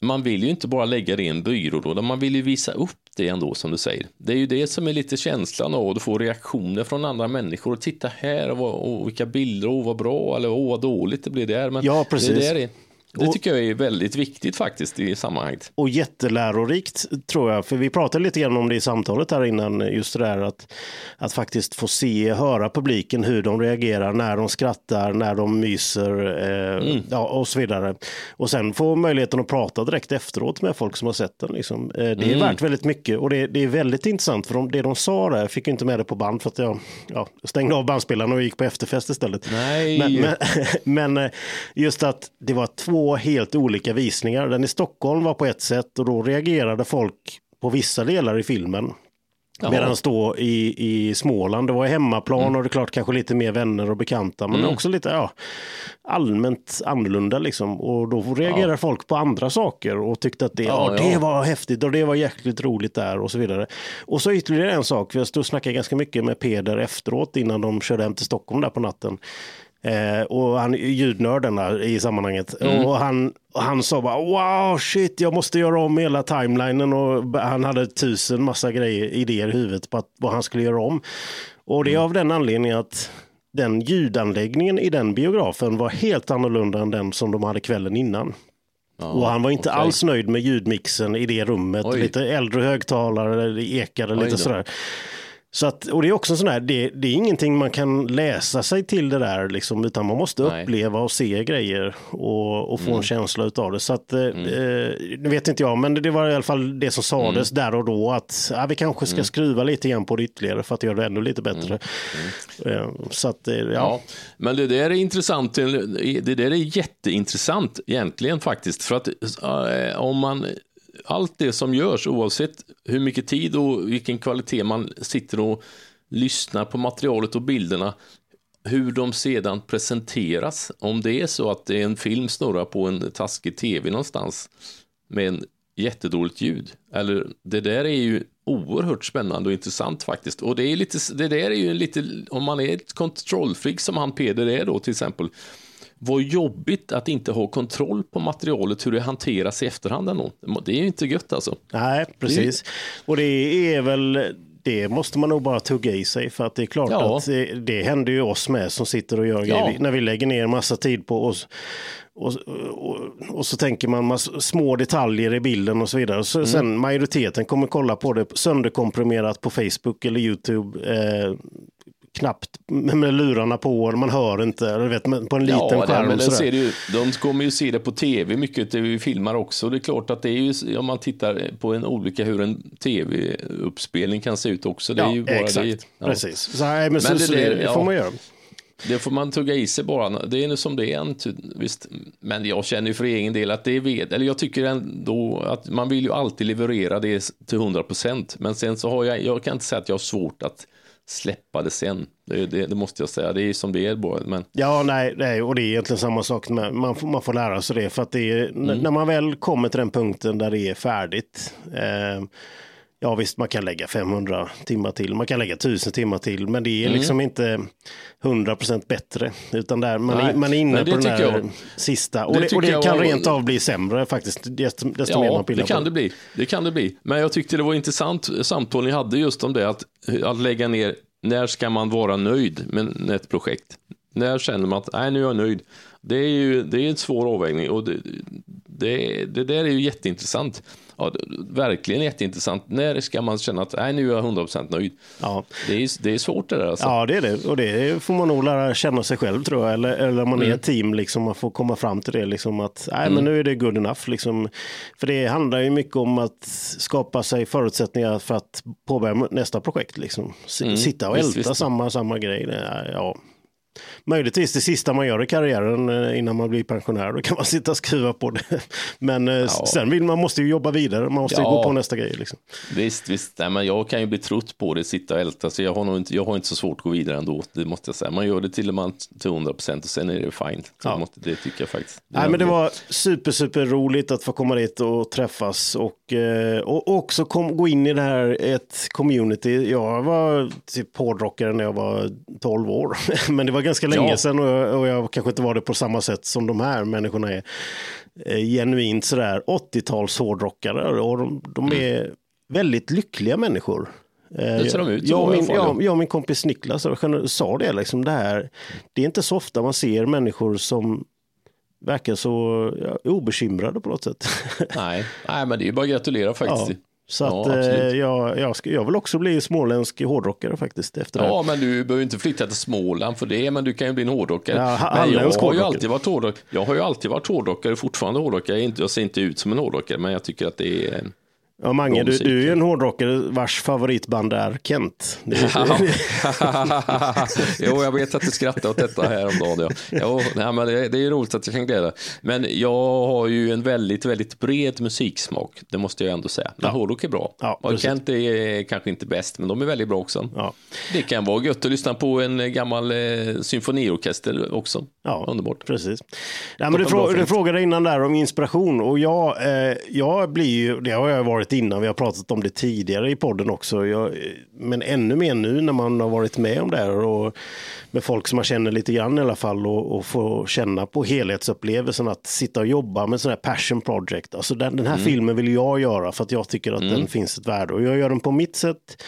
Man vill ju inte bara lägga det i en byrå då, utan man vill ju visa upp det ändå som du säger. Det är ju det som är lite känslan av att få reaktioner från andra människor och titta här och, och vilka bilder, och vad bra eller åh vad dåligt det blir där. Men Ja, precis. Det, är, det Och- tycker jag är väldigt viktigt faktiskt i sammanhanget. och jättelärorikt tror jag. För vi pratade lite grann om det i samtalet här innan. Just det där att, att faktiskt få se, höra publiken hur de reagerar när de skrattar, när de myser eh, ja, och så vidare. Och sen få möjligheten att prata direkt efteråt med folk som har sett den. Liksom. Eh, det är värt väldigt mycket och det, det är väldigt intressant för de, det de sa där, jag fick inte med det på band för att jag ja, stängde av bandspelaren och gick på efterfest istället. Nej. Men, men, men eh, just att det var två helt olika visningar. Den i Stockholm var på ett sätt och då reagerade folk på vissa delar i filmen. Jaha. Medan då i, i Småland, det var hemmaplan och det är klart kanske lite mer vänner och bekanta, men också lite ja, allmänt annorlunda liksom. Och då reagerar folk på andra saker och tyckte att det, ja, Ja, det ja. var häftigt och det var jäkligt roligt där och så vidare. Och så ytterligare en sak, för jag stod och snackade ganska mycket med Peder efteråt innan de körde hem till Stockholm där på natten. Eh, och han är ljudnörden där i sammanhanget. Och, han, och han sa bara wow shit jag måste göra om hela timelinen och han hade tusen massa grejer, idéer i huvudet på att, vad han skulle göra om. Och det är av den anledningen att den ljudanläggningen i den biografen var helt annorlunda än den som de hade kvällen innan. och han var inte okej. alls nöjd med ljudmixen i det rummet. Oj. Lite äldre högtalare, det ekade Oj lite då. Så att, och det är också sån här, det, det är ingenting man kan läsa sig till det där, liksom, utan man måste Nej. Mm. uppleva och se grejer och, och få en känsla utav det. Så att, eh, eh, nu vet inte jag, men det, det var i alla fall det som sades Mm. där och då, att ja, vi kanske ska skruva lite grann på det ytterligare för att göra det ännu lite bättre. Mm. Eh, Så att, eh, ja. Ja, men det där är intressant. Det där är jätteintressant egentligen faktiskt. För att eh, om man, allt det som görs oavsett hur mycket tid och vilken kvalitet man sitter och lyssnar på materialet och bilderna, hur de sedan presenteras. Om det är så att det är en film snurrar på en taskig tv någonstans med en jättedåligt ljud. Eller det där är ju oerhört spännande och intressant faktiskt. Och det är lite, det där är ju lite, om man är ett kontrollfreak som han Peder är då till exempel. Vad jobbigt att inte ha kontroll på materialet, hur det hanteras i efterhand ändå. Det är ju inte gött alltså. Nej, precis. Och det är väl, det måste man nog bara tugga i sig för att det är klart Ja. att det, det händer ju oss med som sitter och gör Ja. grejer. När vi lägger ner massa tid på oss och, och, och så tänker man massa små detaljer i bilden och så vidare. Så Sen majoriteten kommer kolla på det sönderkomprimerat på Facebook eller YouTube. Eh, knappt med lurarna på, och man hör inte, eller vet, på en liten Ja, skärm. men ser ju, de kommer ju se det på tv mycket, vi filmar också. Det är klart att det är ju, om man tittar på en olika hur en tv-uppspelning kan se ut också. Det är ja, ju bara exakt. det. Ja. Precis. Så, nej, men så, Men det så det, det ja. får man göra. Det får man tugga i sig bara. Det är nu som det är. Visst. Men jag känner ju för egen del att det är ved, eller jag tycker ändå att man vill ju alltid leverera det till 100 procent. Men sen så har jag, jag kan inte säga att jag har svårt att släppa det sen. Det, det, det måste jag säga. Det är som det är bara. Men Ja, nej, nej, och det är egentligen samma sak. Med, man, får, man får lära sig det. För att det är, Mm. när man väl kommer till den punkten där det är färdigt. Eh, ja, visst, man kan lägga 500 timmar till. Man kan lägga 1000 timmar till. Men det är liksom inte 100% bättre. Utan där, man, är, Mm. Man är inne på den där jag. sista. Och Det det, och det kan var- rent av bli sämre faktiskt. Desto, desto mer Ja, man pillar det kan på det bli. Det kan det bli. Men jag tyckte det var intressant samtal ni hade just om det, att, att lägga ner, när ska man vara nöjd med ett projekt? När känner man att, nej nu är jag nöjd? Det är ju det är en svår avvägning och det, det, det där är ju jätteintressant. Ja, verkligen jätteintressant. När ska man känna att, nej nu är jag 100% nöjd? Ja. Det, är, det är svårt det där alltså. Ja, det är det. Och det får man nog lära känna sig själv tror jag. Eller, eller om man Mm. är ett team, liksom, man får komma fram till det. Liksom, att nej, men nu är det good enough. Liksom. För det handlar ju mycket om att skapa sig förutsättningar för att påbörja nästa projekt. Liksom. S- Sitta och Mm. Visst, älta visst. Samma, samma grej. Ja. Möjligtvis det sista man gör i karriären eh, innan man blir pensionär. Då kan man sitta och skruva på det. Men eh, sen vill man måste ju jobba vidare. Man måste ju Ja. gå på nästa grej. Liksom. Visst, visst. Nej, men jag kan ju bli trött på det, sitta och älta, så jag har, nog inte, jag har inte så svårt att gå vidare ändå, det måste jag säga. Man gör det till och med till 100 procent och sen är det fine. Ja. det, måste, det tycker jag faktiskt. Nej, men det var super, super roligt att få komma dit och träffas och, och också kom, gå in i det här ett community. Jag var typ hårdrockare när jag var 12 år, men det var ganska länge Ja. sedan och jag, och jag kanske inte var det på samma sätt som de här människorna är. Eh, genuint sådär 80-tals hårdrockare och de, de är väldigt lyckliga människor. Eh, Det ser de ut jag, min, jag, jag och min kompis Niklas sa det, liksom, det här. Det är inte så ofta man ser människor som verkar så ja, obekymrade på något sätt. Nej. Nej, men det är bara att gratulera faktiskt. Ja, så Ja, att eh, absolut. jag, jag, ska, jag vill också bli småländsk hårdrockare faktiskt efter det. Ja, men du behöver inte flytta till Småland för det, men du kan ju bli en hårdrockare. Ja, men jag har ju alltid varit hårdrockare. Jag har ju alltid varit hårdrockare, fortfarande hårdrockare. Jag ser inte ut som en hårdrockare, men jag tycker att det är... Ja, Mange, du, du är ju en hårdrockare vars favoritband är Kent. Det, jo, jag vet att du skrattar åt detta häromdagen. Ja. Jo, nej, men det, det är roligt att jag kan glädja. Men jag har ju en väldigt, väldigt bred musiksmak. Det måste jag ändå säga. Men hårdrock är bra. Ja, och. Kent är kanske inte bäst, men de är väldigt bra också. Ja. Det kan vara gött att lyssna på en gammal eh, symfoniorkester också. Ja, Underbart. Precis. Nej, men du, frå, du frågade innan där om inspiration och jag, eh, jag blir ju, det har jag varit innan, vi har pratat om det tidigare i podden också, jag, men ännu mer nu när man har varit med om det här och med folk som man känner lite grann i alla fall och, och få känna på helhetsupplevelsen att sitta och jobba med sån här passion project. Alltså den, den här Mm. filmen vill jag göra för att jag tycker att den finns ett värde och jag gör den på mitt sätt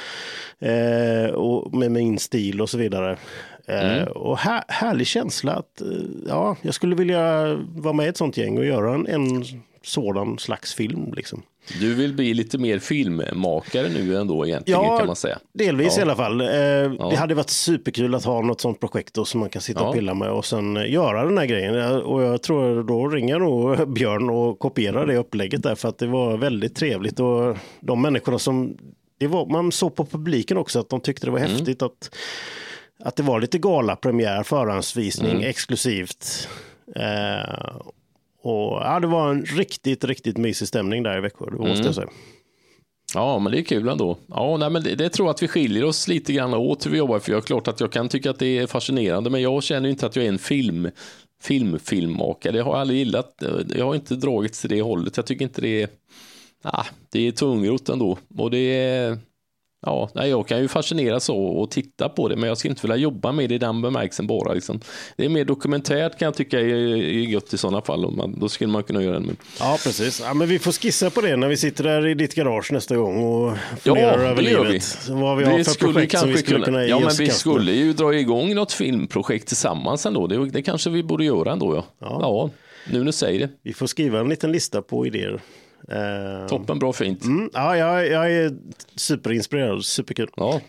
eh, och med min stil och så vidare. Eh, och här, härlig känsla att eh, ja, jag skulle vilja vara med i ett sånt gäng och göra en, en sådan slags film. Liksom. Du vill bli lite mer filmmakare nu ändå egentligen kan man säga. delvis Ja. i alla fall. Eh, Det hade varit superkul att ha något sånt projekt då, som man kan sitta Ja. och pilla med och sen eh, göra den här grejen. Och jag tror då ringer nog Björn och kopierar det upplägget där för att det var väldigt trevligt och de människorna som det var, man såg på publiken också att de tyckte det var Mm. häftigt att, att det var lite galapremiär, förhandsvisning, Mm. exklusivt. Eh, och ja, det var en riktigt, riktigt mysig stämning där i Växjö, det måste Mm. jag säga. Ja, men det är kul ändå. Ja, nej, men det, det tror jag att vi skiljer oss lite grann åt hur vi jobbar. För jag är klart att jag kan tycka att det är fascinerande, men jag känner inte att jag är en film, filmfilmmakare. Det har jag aldrig gillat. Jag har inte dragits till det hållet. Jag tycker inte det är... Ah, det är tungrot ändå. Och det är... Ja, nej, jag kan ju fascineras så och titta på det, men jag ska inte vilja jobba med det i den bemärkelsen bara. Liksom. Det är mer dokumentärt kan jag tycka är, är gött i sådana fall. Om man, då skulle man kunna göra det. Ja, precis. Ja, men vi får skissa på det när vi sitter där i ditt garage nästa gång och funderar Ja, över det livet. vi. Vad vi har för projekt som vi skulle kunna, Ja, ge men vi skulle ju dra igång något filmprojekt tillsammans ändå. Det, det kanske vi borde göra ändå, ja. ja. nu när du säger det. Vi får skriva en liten lista på idéer. Eh, Toppen bra fint. Mm, ja, jag, jag är superinspirerad, superkul. Ja.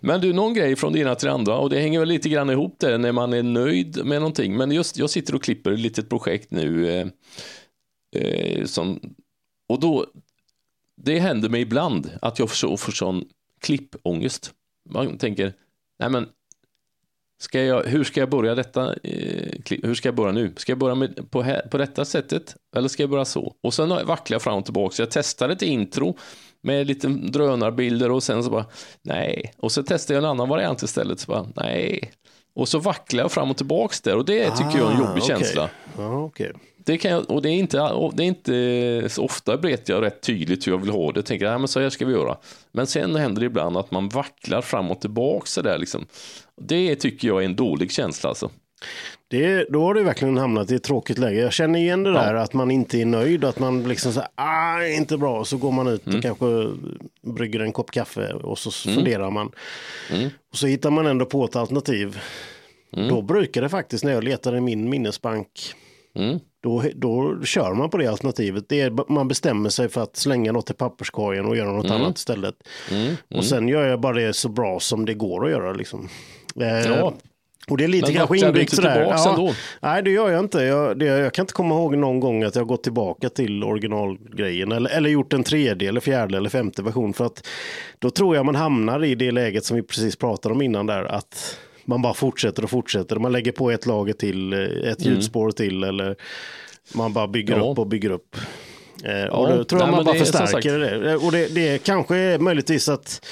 Men du, någon grej från det ena till det andra och det hänger väl lite grann ihop där när man är nöjd med någonting. Men just jag sitter och klipper ett litet projekt nu eh, eh, som, och då, det händer mig ibland att jag får, får sån klippångest. Man tänker, nej men, ska jag, hur ska jag börja detta? Eh, hur ska jag börja nu? Ska jag börja med, på, här, på detta sättet eller ska jag börja så? Och sen vacklar jag fram och tillbaka. Så jag testar ett intro med lite drönarbilder och sen så bara, nej. Och så testar jag en annan variant istället, så bara, nej. Och så vacklar jag fram och tillbaka där och det tycker jag är en jobbig Ah, okej. känsla. Ja, okej. Det kan jag, och det är, inte, och det är inte så ofta vet jag rätt tydligt hur jag vill ha det. Tänker, nej, men så här ska vi göra. Men sen händer det ibland att man vacklar fram och tillbaka så där liksom. Det tycker jag är en dålig känsla alltså. Det, då har du verkligen hamnat i ett tråkigt läge. Jag känner igen det där att man inte är nöjd, att man liksom säger ah, inte bra, så går man ut Mm. och kanske brygger en kopp kaffe och så funderar man. Och så hittar man ändå på ett alternativ. Mm. Då brukar det faktiskt, när jag letar i min minnesbank, Mm. då, då kör man på det alternativet. Det är, man bestämmer sig för att slänga något i papperskorgen och göra något Mm. annat istället. Och sen gör jag bara det så bra som det går att göra. Liksom. Eh, Ja. Och det är lite Men kanske inbyggt sådär. ändå? Nej, det gör jag inte. Jag, det, jag kan inte komma ihåg någon gång att jag gått tillbaka till originalgrejen eller, eller gjort en tredje eller fjärde eller femte version. För att då tror jag man hamnar i det läget som vi precis pratade om innan där. Att man bara fortsätter och fortsätter. Man lägger på ett lager till, eh, ett ljudspår till eller man bara bygger Mm. Ja. upp och bygger upp. Eh, Ja, och då tror jag nej, man bara det är förstärker det. Och det, det kanske är möjligtvis att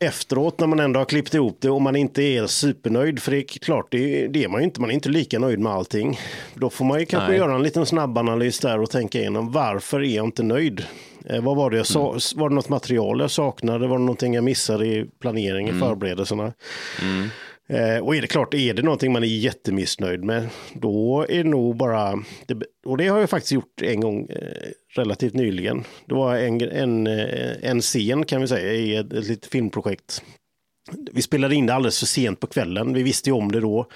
efteråt när man ändå har klippt ihop det och man inte är supernöjd, för det är klart, det, det är man ju inte, man är inte lika nöjd med allting. Då får man ju kanske Nej. göra en liten snabbanalys där och tänka igenom varför är jag inte nöjd? Eh, vad var det jag sa? Mm. Var det något material jag saknade? Var det någonting jag missade i planering, Mm. förberedelserna? Eh, och är det klart, är det någonting man är jättemissnöjd med, då är det nog bara, det, och det har jag faktiskt gjort en gång eh, relativt nyligen. Det var en, en, eh, en scen kan vi säga i ett, ett litet filmprojekt. Vi spelade in det alldeles för sent på kvällen, vi visste ju om det då,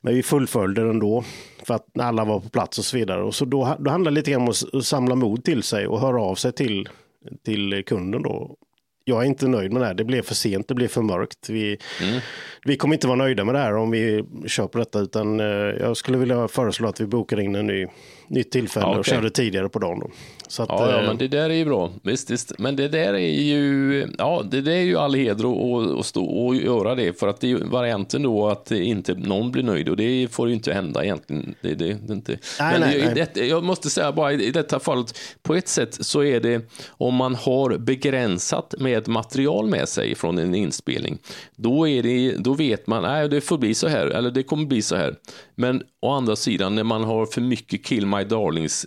men vi fullföljde den då för att alla var på plats och så vidare. Och så då, då handlar det lite grann om att samla mod till sig och höra av sig till, till kunden då. Jag är inte nöjd med det här, det blev för sent, det blev för mörkt. Vi, vi kommer inte vara nöjda med det här om vi kör på detta, utan eh, jag skulle vilja föreslå att vi bokar in en ny, nytt tillfälle Ja, och körde tidigare på dagen. Då. Så att, Ja, ja, eh, men det där är ju bra. Visst, visst. Men det där är ju, ja, det där är ju all heder att- att stå och göra det. För att det är varianten då att inte någon blir nöjd och det får ju inte hända egentligen. Det, det, det inte. Nej, men nej, nej. Det, jag måste säga bara i detta fallet, på ett sätt så är det om man har begränsat med material med sig från en inspelning, då, är det, då vet man, nej det får bli så här, eller det kommer bli så här. Men å andra sidan, när man har för mycket Kill My Darlings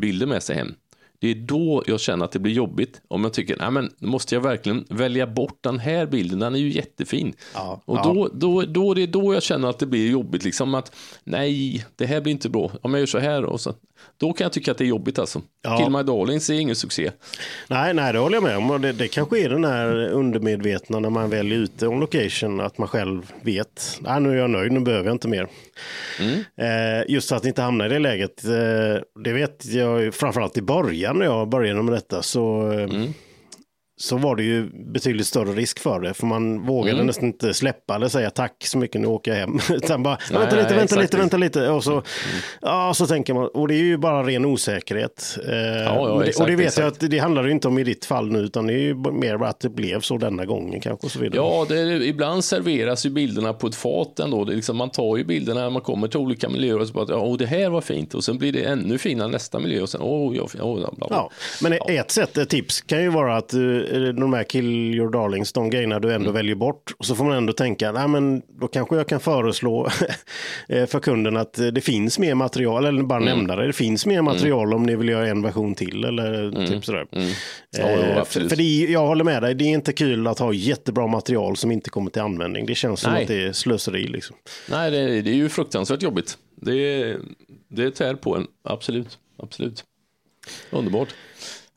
bilder med sig hem. Det är då jag känner att det blir jobbigt. Om jag tycker, nej men måste jag verkligen välja bort den här bilden, den är ju jättefin. Ja, och då, då, då det är då jag känner att det blir jobbigt, liksom att nej, det här blir inte bra. Om jag gör så här och så. Då kan jag tycka att det är jobbigt alltså. Ja. Kill My Darlings är ingen succé. Nej, nej, det håller jag med om. Det, det kanske är den här undermedvetna när man väl är ute on location, att man själv vet, nej nu är jag nöjd, nu behöver jag inte mer. Eh, just att inte hamna i det läget, eh, det vet jag framförallt i början när jag började med detta, så, eh, så var det ju betydligt större risk för det, för man vågade nästan inte släppa eller säga tack så mycket, nu åker jag hem. Utan bara, Nej, vänta lite, nej, vänta lite, vänta lite. Och så, ja, så tänker man, och det är ju bara ren osäkerhet. Eh, ja, och det, exakt, och det vet jag exakt. att det handlar ju inte om i ditt fall nu, utan det är ju mer att det blev så denna gången kanske. Och så vidare. Ja, är, ibland serveras ju bilderna på ett fat ändå. Det är liksom, man tar ju bilderna när man kommer till olika miljöer och så bara, ja, oh, det här var fint och sen blir det ännu finare nästa miljö och sen, åh, oh, ja, oh, bla, bla. Ja, men ett sätt, ett tips kan ju vara att du, de här kill your darlings, de grejerna du Mm. ändå väljer bort. Och så får man ändå tänka, nej men då kanske jag kan föreslå eh, för kunden att eh, det finns mer material, eller bara Mm. nämna det, det finns mer material om ni vill göra en version till eller typ sådär. Mm. Ja, Eh, jo, för det, är- jag håller med dig, det är inte kul att ha jättebra material som inte kommer till användning. Det känns som Nej. att det är slöseri liksom. Nej, det, det är ju fruktansvärt jobbigt. Det, det tär på en, absolut. absolut. Underbart.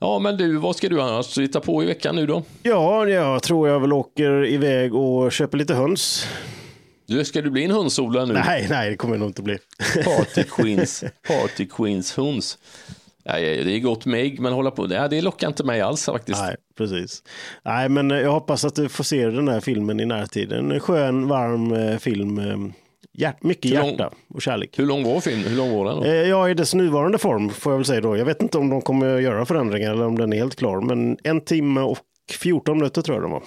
Ja, men du, vad ska du annars hitta på i veckan nu då? Ja, jag tror jag väl åker iväg och köper lite höns. Du, ska du bli en hönsodlare nu? Nej, nej, det kommer det nog inte bli. Party Queens, Party Queens höns. Ja, det är gott med ägg, men hålla på, ja, det lockar inte mig alls faktiskt. Nej, precis. Nej, men eh, jag hoppas att du får se den här filmen i närtid. En skön, varm eh, film. Eh, Hjärt, mycket Hur lång- hjärta och kärlek. Hur lång var filmen? Hur lång var den? då? Eh, Ja, i dess nuvarande form får jag väl säga då. Jag vet inte om de kommer göra förändringar eller om den är helt klar. Men en timme och 14 minuter tror jag den var.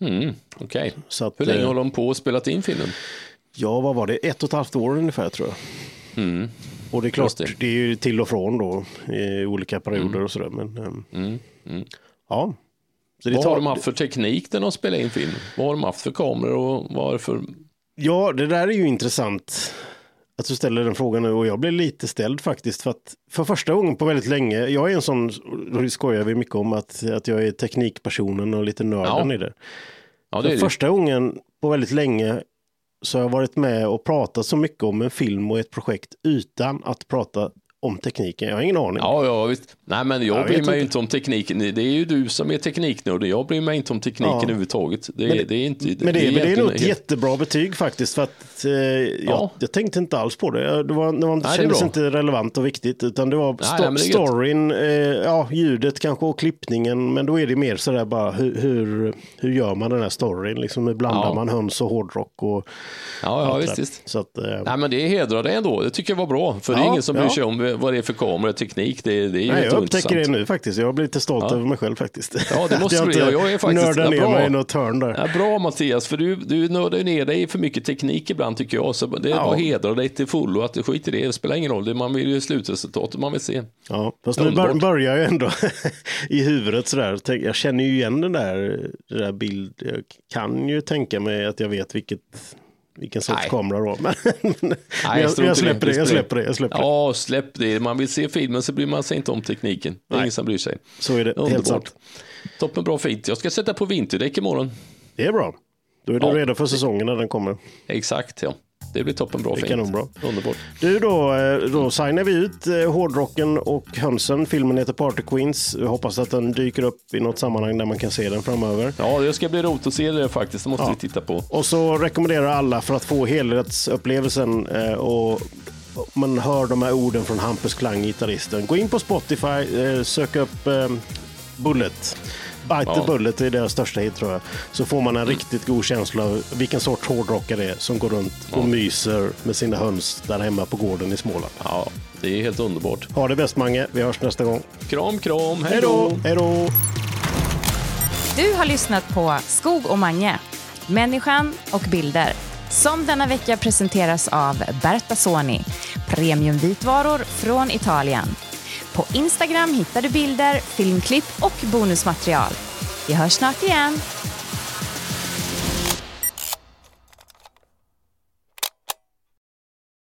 Mm, Okej. Att, Hur länge eh, har de på och spelat in filmen? Ja, vad var det? Ett och ett halvt år ungefär tror jag. Och det är klart, Mm. Det. det. är ju till och från då i olika perioder och sådär. Men, ehm, Ja. Så Vad tar- har de haft för teknik när de spelar in film? Vad har de haft för kameror och vad har det för... Ja, det där är ju intressant att du ställer den frågan nu och jag blev lite ställd faktiskt för att för första gången på väldigt länge, jag är en sån, det skojar vi mycket om att, att jag är teknikpersonen och lite nörden Ja, i det. Ja, det För det. första gången på väldigt länge så har jag varit med och pratat så mycket om en film och ett projekt utan att prata om tekniken. Jag har ingen aning. Ja, ja, visst. Nej, men jag, Jag bryr mig inte. inte om tekniken. Det är ju du som är tekniknörd. Jag bryr mig inte om tekniken Ja. överhuvudtaget. Det, Men- det är inte... Men det, men det är nog ett helt- jättebra betyg faktiskt. För att, eh, jag, Ja. jag tänkte inte alls på det. Det, var, det, var, det är kändes inte relevant och viktigt. Utan det var Nej, sto- nej, är storyn, eh, ja, ljudet kanske och klippningen. Men då är det mer sådär bara hur, hur, hur gör man den här storyn? Liksom, hur blandar Ja. man höns och hårdrock? Och, Ja, ja visst, visst. Så att, eh, Nej, men det hedrar dig ändå. Det tycker jag var bra. För det är ingen som bryr sig om vad det är för kamera, teknik. Det, det är ju Nej, jag upptäcker det nu faktiskt. Jag blir lite stolt Ja. över mig själv faktiskt. Ja, det måste jag du göra. Jag är faktiskt- nördar ner mig i något hörn där. Ja, bra Mattias, för du, du nördar ner dig för mycket teknik ibland tycker jag. Så det är Ja. bara hedra dig till fullo. Att du skiter i det, det spelar ingen roll. Det- Man vill ju slutresultatet man vill se. Ja, fast nu bör, börjar jag ändå i huvudet sådär. Jag känner ju igen den där, den där bild. Jag kan ju tänka mig att jag vet vilket, vilken sorts Nej. kamera då. Men, men jag, jag släpper det, jag släpper det. Jag släpper det. Ja, släpp det. Man vill se filmen så bryr man sig inte om tekniken. Det är Nej. ingen som bryr sig. Så är det, helt Underbart. sant. Toppen bra fint. Jag ska sätta på vinterdäck imorgon. Det är bra. Då är du Ja. redo för säsongen när den kommer. Exakt, ja. Det blir toppen bra Det är kanonbra. Underbart. Du då, eh, då signar vi ut eh, hårdrocken och hönsen. Filmen heter Party Queens. Jag hoppas att den dyker upp i något sammanhang där man kan se den framöver. Ja, det ska bli roligt att se det faktiskt. Det måste Ja. vi titta på. Och så rekommenderar alla för att få helhetsupplevelsen eh, och man hör de här orden från Hampus Klang, gitarristen. Gå in på Spotify, sök upp Bullet. Bite the. Bullet är deras största hit tror jag. Så får man en riktigt god känsla av vilken sorts hårdrockare det är som går runt och myser med sina höns där hemma på gården i Småland. Ja, det är helt underbart. Ha det bäst Mange, vi hörs nästa gång. Kram, kram. Hej då! Hej då! Du har lyssnat på Skog och Mange, människan och bilder. Som denna vecka presenteras av Berta Soni, premiumvitvaror från Italien. På Instagram hittar du bilder, filmklipp och bonusmaterial. Vi hörs snart igen.